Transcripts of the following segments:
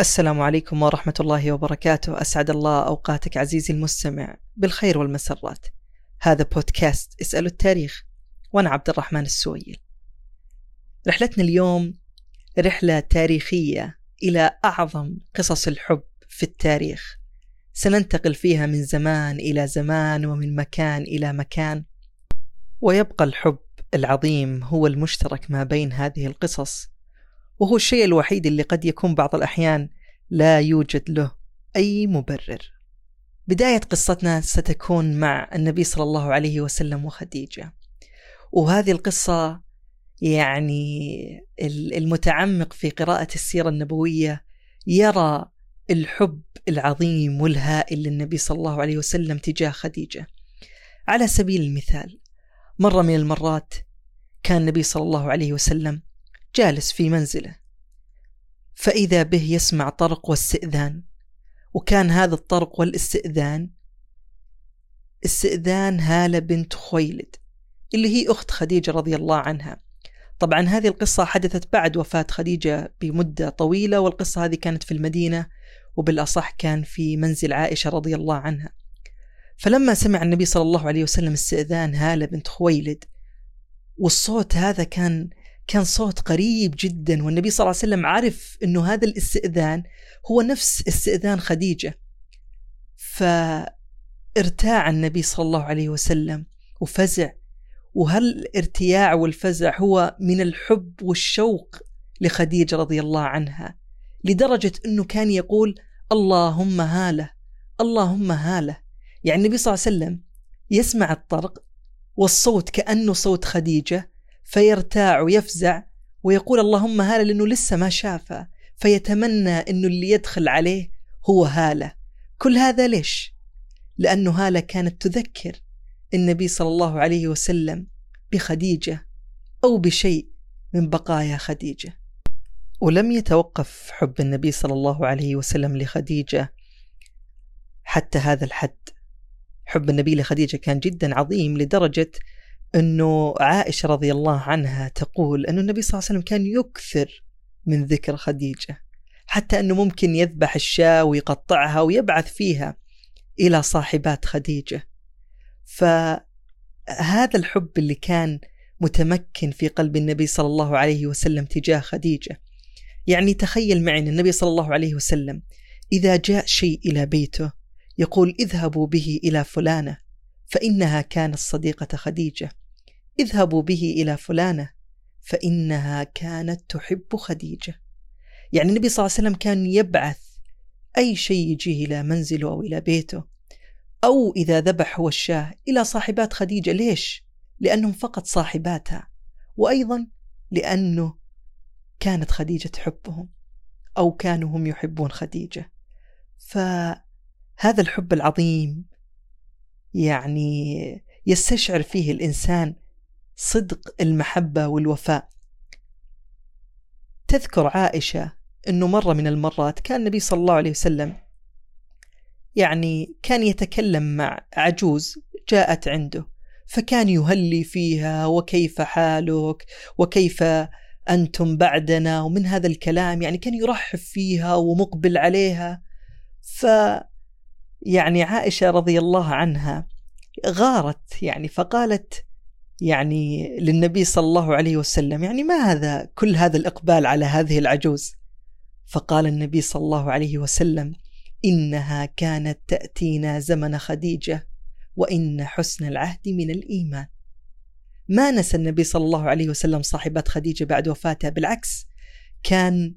السلام عليكم ورحمة الله وبركاته. أسعد الله أوقاتك عزيزي المستمع بالخير والمسرات. هذا بودكاست اسألوا التاريخ وأنا عبد الرحمن السويل. رحلتنا اليوم رحلة تاريخية إلى أعظم قصص الحب في التاريخ. سننتقل فيها من زمان إلى زمان ومن مكان إلى مكان. ويبقى الحب العظيم هو المشترك ما بين هذه القصص. وهو الشيء الوحيد اللي قد يكون بعض الأحيان لا يوجد له أي مبرر. بداية قصتنا ستكون مع النبي صلى الله عليه وسلم وخديجة. وهذه القصة يعني المتعمق في قراءة السيرة النبوية يرى الحب العظيم والهائل للنبي صلى الله عليه وسلم تجاه خديجة. على سبيل المثال مرة من المرات كان النبي صلى الله عليه وسلم جالس في منزله. فإذا به يسمع طرق واستئذان وكان هذا الطرق والاستئذان استئذان هالة بنت خويلد اللي هي أخت خديجة رضي الله عنها. طبعا هذه القصة حدثت بعد وفاة خديجة بمدة طويلة والقصة هذه كانت في المدينة وبالأصح كان في منزل عائشة رضي الله عنها. فلما سمع النبي صلى الله عليه وسلم استئذان هالة بنت خويلد والصوت هذا كان كان صوت قريب جدا والنبي صلى الله عليه وسلم عرف إنه هذا الاستئذان هو نفس استئذان خديجة. فارتاع النبي صلى الله عليه وسلم وفزع وهل الارتياع والفزع هو من الحب والشوق لخديجة رضي الله عنها لدرجة إنه كان يقول اللهم هاله اللهم هاله. يعني النبي صلى الله عليه وسلم يسمع الطرق والصوت كأنه صوت خديجة فيرتاع ويفزع ويقول اللهم هالة لأنه لسه ما شافه فيتمنى أنه اللي يدخل عليه هو هالة. كل هذا ليش؟ لأنه هالة كانت تذكر النبي صلى الله عليه وسلم بخديجة أو بشيء من بقايا خديجة. ولم يتوقف حب النبي صلى الله عليه وسلم لخديجة حتى هذا الحد. حب النبي لخديجة كان جدا عظيم لدرجة إنه عائشة رضي الله عنها تقول إنه النبي صلى الله عليه وسلم كان يكثر من ذكر خديجة حتى إنه ممكن يذبح الشاة ويقطعها ويبعث فيها إلى صاحبات خديجة. فهذا الحب اللي كان متمكن في قلب النبي صلى الله عليه وسلم تجاه خديجة. يعني تخيل معي إن النبي صلى الله عليه وسلم إذا جاء شيء إلى بيته يقول اذهبوا به إلى فلانة فإنها كانت صديقة خديجة. اذهبوا به إلى فلانة فإنها كانت تحب خديجة. يعني النبي صلى الله عليه وسلم كان يبعث أي شيء يجيه إلى منزله أو إلى بيته أو إذا ذبح هو الشاه إلى صاحبات خديجة. ليش؟ لأنهم فقط صاحباتها وأيضا لأنه كانت خديجة تحبهم أو كانوا هم يحبون خديجة. فهذا الحب العظيم يعني يستشعر فيه الإنسان صدق المحبة والوفاء. تذكر عائشة أنه مرة من المرات كان النبي صلى الله عليه وسلم يعني كان يتكلم مع عجوز جاءت عنده فكان يهلي فيها وكيف حالك وكيف أنتم بعدنا ومن هذا الكلام يعني كان يرحب فيها ومقبل عليها. ف يعني عائشة رضي الله عنها غارت يعني فقالت يعني للنبي صلى الله عليه وسلم. يعني ما هذا كل هذا الإقبال على هذه العجوز؟ فقال النبي صلى الله عليه وسلم إنها كانت تأتينا زمن خديجة وإن حسن العهد من الإيمان. ما نسى النبي صلى الله عليه وسلم صاحبة خديجة بعد وفاتها بالعكس كان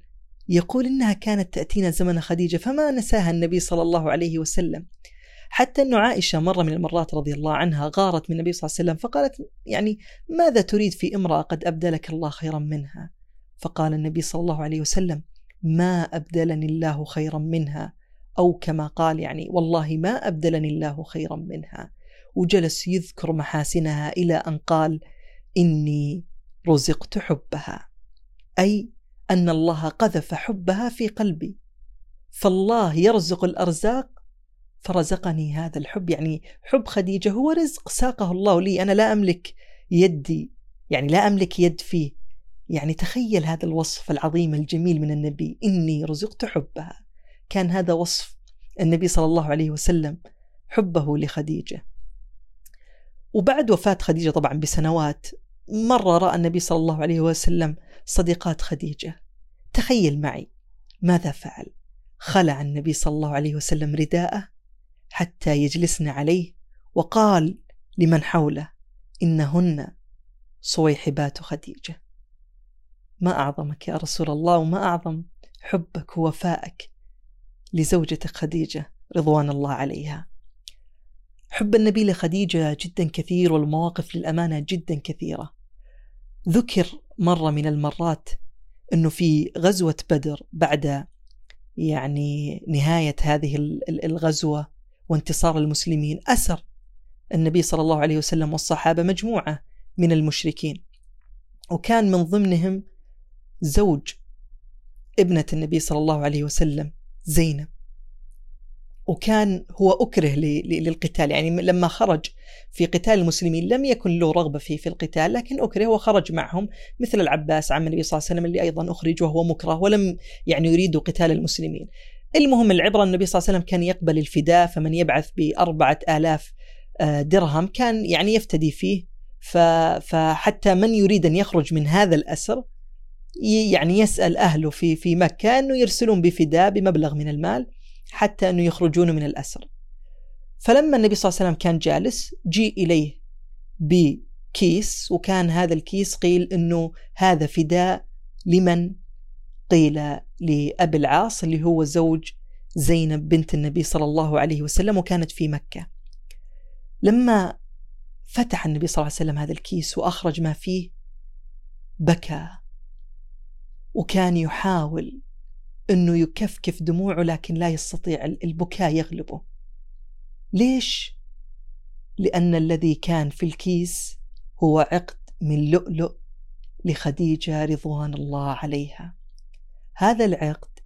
يقول إنها كانت تأتينا زمن خديجة فما نساها النبي صلى الله عليه وسلم. حتى أنه عائشة مرة من المرات رضي الله عنها غارت من النبي صلى الله عليه وسلم فقالت يعني ماذا تريد في امرأة قد أبدلك الله خيرا منها؟ فقال النبي صلى الله عليه وسلم ما أبدلني الله خيرا منها أو كما قال يعني والله ما أبدلني الله خيرا منها. وجلس يذكر محاسنها إلى أن قال إني رزقت حبها أي أن الله قذف حبها في قلبي. فالله يرزق الأرزاق فرزقني هذا الحب. يعني حب خديجة هو رزق ساقه الله لي أنا لا أملك يدي يعني لا أملك يد فيه. يعني تخيل هذا الوصف العظيم الجميل من النبي. إني رزقت حبها. كان هذا وصف النبي صلى الله عليه وسلم حبه لخديجة. وبعد وفاة خديجة طبعا بسنوات مرة رأى النبي صلى الله عليه وسلم صديقات خديجة. تخيل معي ماذا فعل؟ خلع النبي صلى الله عليه وسلم رداءه. حتى يجلسن عليه وقال لمن حوله إنهن صويحبات خديجة. ما أعظمك يا رسول الله وما أعظم حبك ووفائك لزوجتك خديجة رضوان الله عليها. حب النبي لخديجة جدا كثير والمواقف للأمانة جدا كثيرة. ذكر مرة من المرات أنه في غزوة بدر بعد يعني نهاية هذه الغزوة وانتصار المسلمين أسر. النبي صلى الله عليه وسلم والصحابة مجموعة من المشركين. وكان من ضمنهم زوج ابنة النبي صلى الله عليه وسلم زينب. وكان هو أكره للقتال. يعني لما خرج في قتال المسلمين لم يكن له رغبة في في القتال لكن أكره وخرج معهم مثل العباس عم النبي صلى الله عليه وسلم اللي أيضا أخرج وهو مكره ولم يعني يريد قتال المسلمين. المهم العبرة النبي صلى الله عليه وسلم كان يقبل الفداء فمن يبعث بأربعة آلاف آه، درهم كان يعني يفتدي فيه. فحتى من يريد أن يخرج من هذا الأسر يعني يسأل أهله في في مكة أنه يرسلون بفداء بمبلغ من المال حتى أنه يخرجون من الأسر. فلما النبي صلى الله عليه وسلم كان جالس جيء إليه بكيس وكان هذا الكيس قيل أنه هذا فداء لمن قيل لأبي العاص اللي هو زوج زينب بنت النبي صلى الله عليه وسلم وكانت في مكة. لما فتح النبي صلى الله عليه وسلم هذا الكيس وأخرج ما فيه بكى. وكان يحاول إنه يكفكف دموعه لكن لا يستطيع البكاء يغلبه. ليش؟ لأن الذي كان في الكيس هو عقد من لؤلؤ لخديجة رضوان الله عليها. هذا العقد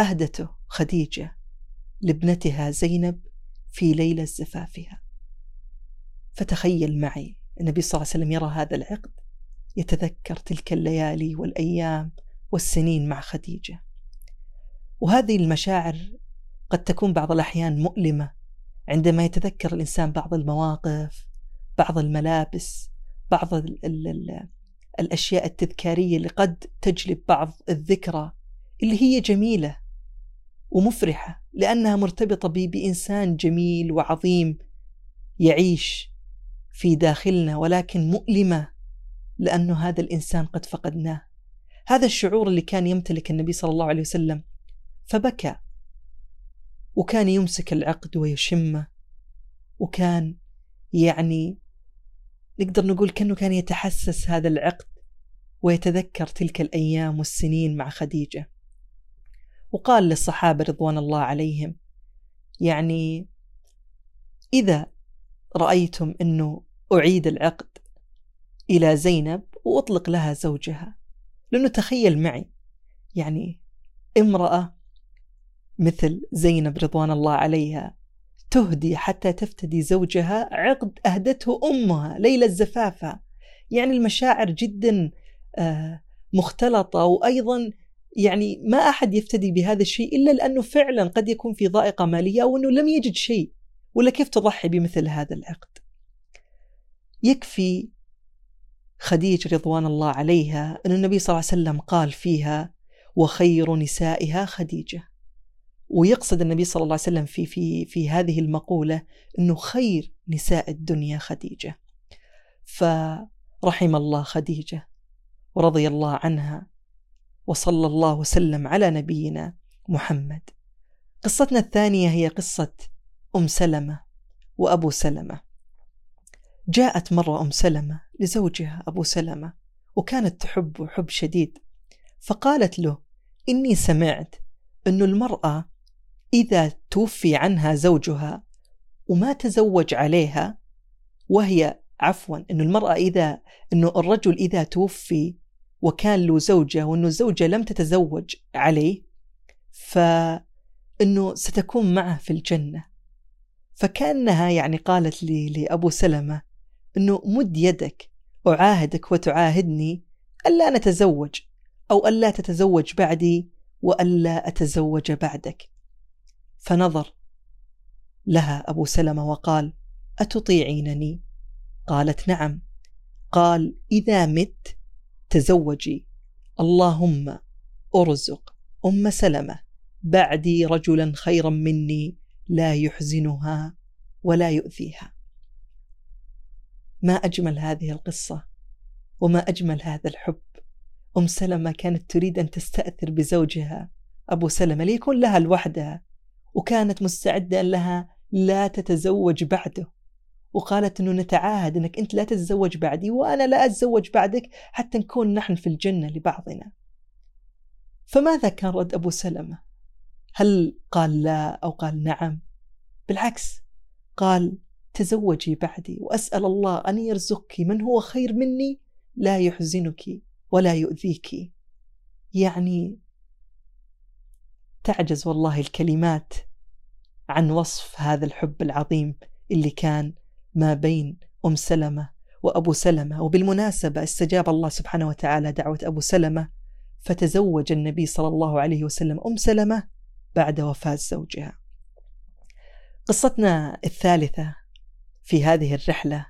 أهدته خديجة لابنتها زينب في ليلة زفافها. فتخيل معي النبي صلى الله عليه وسلم يرى هذا العقد يتذكر تلك الليالي والأيام والسنين مع خديجة. وهذه المشاعر قد تكون بعض الأحيان مؤلمة عندما يتذكر الإنسان بعض المواقف بعض الملابس بعض ال ال ال الأشياء التذكارية اللي قد تجلب بعض الذكرى اللي هي جميلة ومفرحة لأنها مرتبطة بإنسان جميل وعظيم يعيش في داخلنا ولكن مؤلمة لأنه هذا الإنسان قد فقدناه. هذا الشعور اللي كان يمتلك النبي صلى الله عليه وسلم فبكى وكان يمسك العقد ويشمه وكان يعني نقدر نقول كأنه كان يتحسس هذا العقد ويتذكر تلك الأيام والسنين مع خديجة. وقال للصحابة رضوان الله عليهم يعني إذا رأيتم أنه أعيد العقد إلى زينب وأطلق لها زوجها لأنه تخيل معي يعني امرأة مثل زينب رضوان الله عليها تهدي حتى تفتدي زوجها عقد أهدته أمها ليلة زفافها يعني المشاعر جدا آه، مختلطة وأيضا يعني ما أحد يفتدي بهذا الشيء إلا لأنه فعلا قد يكون في ضائقة مالية أو أنه لم يجد شيء. ولا كيف تضحي بمثل هذا العقد؟ يكفي خديجة رضوان الله عليها أن النبي صلى الله عليه وسلم قال فيها وخير نسائها خديجة. ويقصد النبي صلى الله عليه وسلم في في في هذه المقولة أنه خير نساء الدنيا خديجة. فرحم الله خديجة ورضي الله عنها. وصلى الله وسلم على نبينا محمد. قصتنا الثانية هي قصة أم سلمة وأبو سلمة. جاءت مرة أم سلمة لزوجها أبو سلمة وكانت تحبه حب شديد فقالت له إني سمعت أن المرأة إذا توفي عنها زوجها وما تزوج عليها وهي عفوا أن المرأة إذا أنه الرجل إذا توفي وكان له زوجة وأنه الزوجة لم تتزوج عليه فأنه ستكون معه في الجنة. فكأنها يعني قالت لي لأبو سلمة أنه مد يدك أعاهدك وتعاهدني ألا نتزوج أو ألا تتزوج بعدي وألا أتزوج بعدك. فنظر لها أبو سلمة وقال أتطيعينني؟ قالت نعم. قال إذا مت تزوجي. اللهم أرزق أم سلمة. بعدي رجلا خيرا مني لا يحزنها ولا يؤذيها. ما أجمل هذه القصة وما أجمل هذا الحب. أم سلمة كانت تريد أن تستأثر بزوجها. أبو سلمة ليكون لها لوحدها وكانت مستعدة لها لا تتزوج بعده. وقالت أنه نتعاهد أنك أنت لا تتزوج بعدي وأنا لا أتزوج بعدك حتى نكون نحن في الجنة لبعضنا. فماذا كان رد أبو سلمة؟ هل قال لا أو قال نعم؟ بالعكس قال تزوجي بعدي وأسأل الله أن يرزقك من هو خير مني لا يحزنك ولا يؤذيك. يعني تعجز والله الكلمات عن وصف هذا الحب العظيم اللي كان ما بين أم سلمة وأبو سلمة وبالمناسبة استجاب الله سبحانه وتعالى دعوة أبو سلمة فتزوج النبي صلى الله عليه وسلم أم سلمة بعد وفاة زوجها. قصتنا الثالثة في هذه الرحلة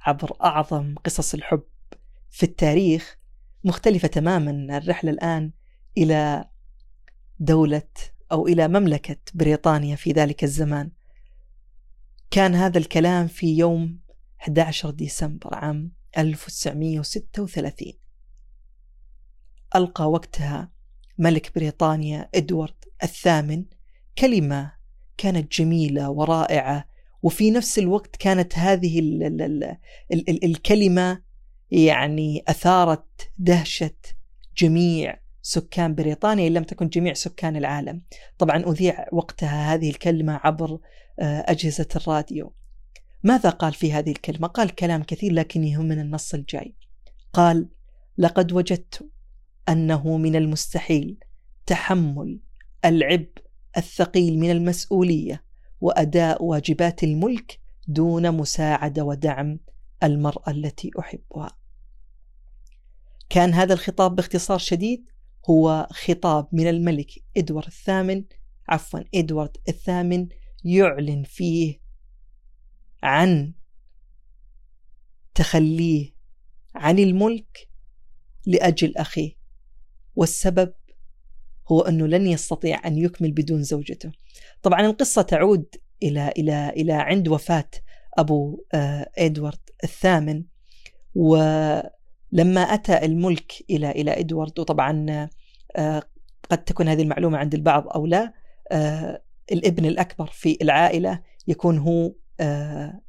عبر أعظم قصص الحب في التاريخ مختلفة تماما الرحلة الآن إلى دولة أو إلى مملكة بريطانيا في ذلك الزمان. كان هذا الكلام في يوم 11 ديسمبر عام 1936 ألقى وقتها ملك بريطانيا إدوارد الثامن كلمة كانت جميلة ورائعة وفي نفس الوقت كانت هذه ال ال ال ال ال الكلمة يعني أثارت دهشة جميع سكان بريطانيا إن لم تكن جميع سكان العالم. طبعا أذيع وقتها هذه الكلمة عبر آه، أجهزة الراديو. ماذا قال في هذه الكلمة؟ قال كلام كثير لكن يهمنا النص الجاي. قال لقد وجدت أنه من المستحيل تحمل العبء الثقيل من المسؤولية وأداء واجبات الملك دون مساعدة ودعم المرأة التي أحبها. كان هذا الخطاب باختصار شديد؟ هو خطاب من الملك إدوارد الثامن عفوا إدوارد الثامن يعلن فيه عن تخليه عن الملك لأجل أخيه والسبب هو أنه لن يستطيع أن يكمل بدون زوجته. طبعا القصة تعود إلى إلى إلى عند وفاة أبو آه، إدوارد الثامن ولما أتى الملك إلى إلى إدوارد وطبعا قد تكون هذه المعلومة عند البعض أو لا آه، الابن الأكبر في العائلة يكون هو آه،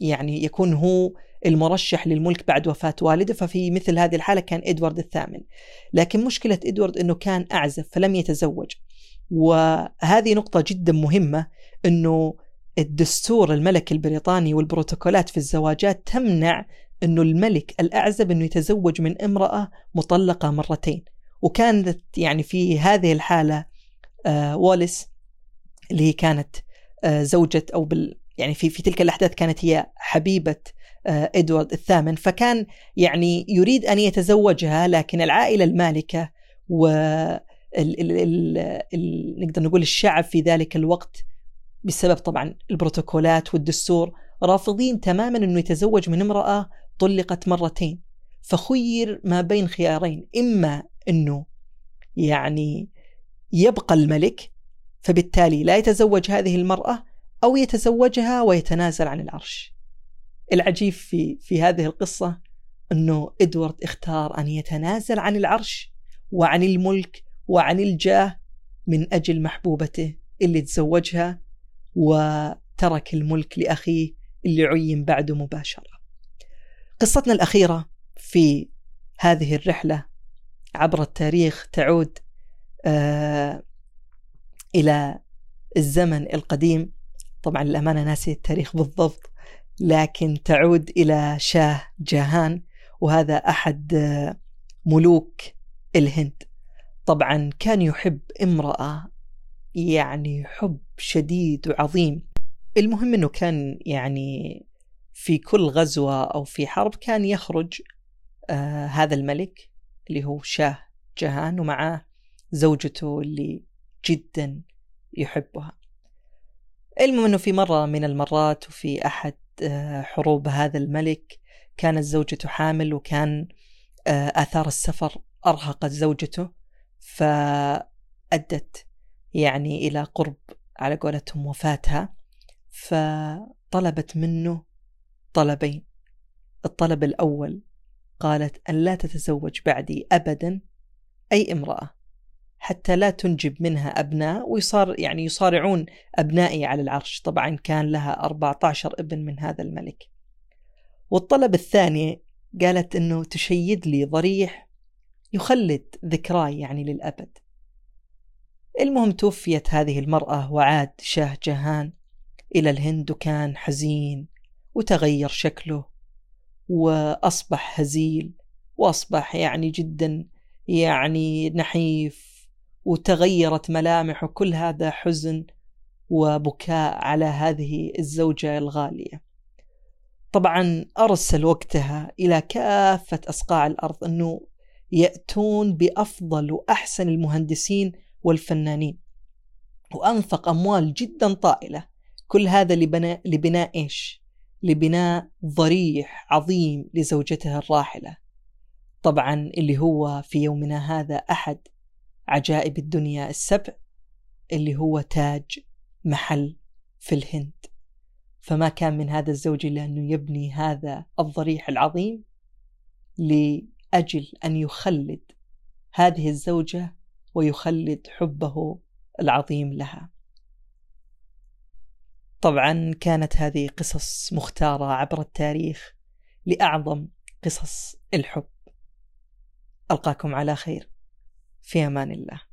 يعني يكون هو المرشح للملك بعد وفاة والده ففي مثل هذه الحالة كان إدوارد الثامن. لكن مشكلة إدوارد أنه كان أعزف فلم يتزوج. وهذه نقطة جدا مهمة أنه الدستور الملكي البريطاني والبروتوكولات في الزواجات تمنع أنه الملك الأعزب أنه يتزوج من امرأة مطلقة مرتين. وكانت يعني في هذه الحالة آه واليس اللي هي كانت آه، زوجة أو بال يعني في في تلك الأحداث كانت هي حبيبة آه، إدوارد الثامن. فكان يعني يريد أن يتزوجها لكن العائلة المالكة و ال ال ال ال نقدر نقول الشعب في ذلك الوقت بسبب طبعا البروتوكولات والدستور رافضين تماما إنه يتزوج من امرأة طلقت مرتين. فخير ما بين خيارين إما إنه يعني يبقى الملك فبالتالي لا يتزوج هذه المرأة أو يتزوجها ويتنازل عن العرش. العجيب في في هذه القصة أنه إدوارد اختار أن يتنازل عن العرش وعن الملك وعن الجاه من أجل محبوبته اللي تزوجها وترك الملك لأخيه اللي عين بعده مباشرة. قصتنا الأخيرة في هذه الرحلة عبر التاريخ تعود آه إلى الزمن القديم. طبعا للأمانة ناسي التاريخ بالضبط لكن تعود إلى شاه جاهان وهذا أحد ملوك الهند. طبعا كان يحب امرأة يعني حب شديد وعظيم. المهم أنه كان يعني في كل غزوة أو في حرب كان يخرج آه هذا الملك. اللي هو شاه جهان ومعاه زوجته اللي جدا يحبها. المهم إنه في مرة من المرات وفي أحد آه، حروب هذا الملك كانت زوجته حامل وكان آه، آثار السفر أرهقت زوجته فأدت يعني إلى قرب على قولتهم وفاتها فطلبت منه طلبين. الطلب الأول قالت أن لا تتزوج بعدي أبدا أي امرأة حتى لا تنجب منها أبناء ويصار يعني يصارعون أبنائي على العرش. طبعا كان لها 14 ابن من هذا الملك. والطلب الثاني قالت أنه تشيد لي ضريح يخلد ذكراي يعني للأبد. المهم توفيت هذه المرأة وعاد شاه جهان إلى الهند وكان حزين وتغير شكله وأصبح هزيل وأصبح يعني جدا يعني نحيف وتغيرت ملامحه كل هذا حزن وبكاء على هذه الزوجة الغالية طبعا أرسل وقتها إلى كافة أصقاع الأرض أنه يأتون بأفضل وأحسن المهندسين والفنانين وأنفق أموال جدا طائلة كل هذا لبناء, لبناء إيش؟ لبناء ضريح عظيم لزوجته الراحلة. طبعا اللي هو في يومنا هذا أحد عجائب الدنيا السبع اللي هو تاج محل في الهند. فما كان من هذا الزوج إلا أنه يبني هذا الضريح العظيم لأجل أن يخلد هذه الزوجة ويخلد حبه العظيم لها. طبعا كانت هذه قصص مختارة عبر التاريخ لأعظم قصص الحب. ألقاكم على خير. في أمان الله.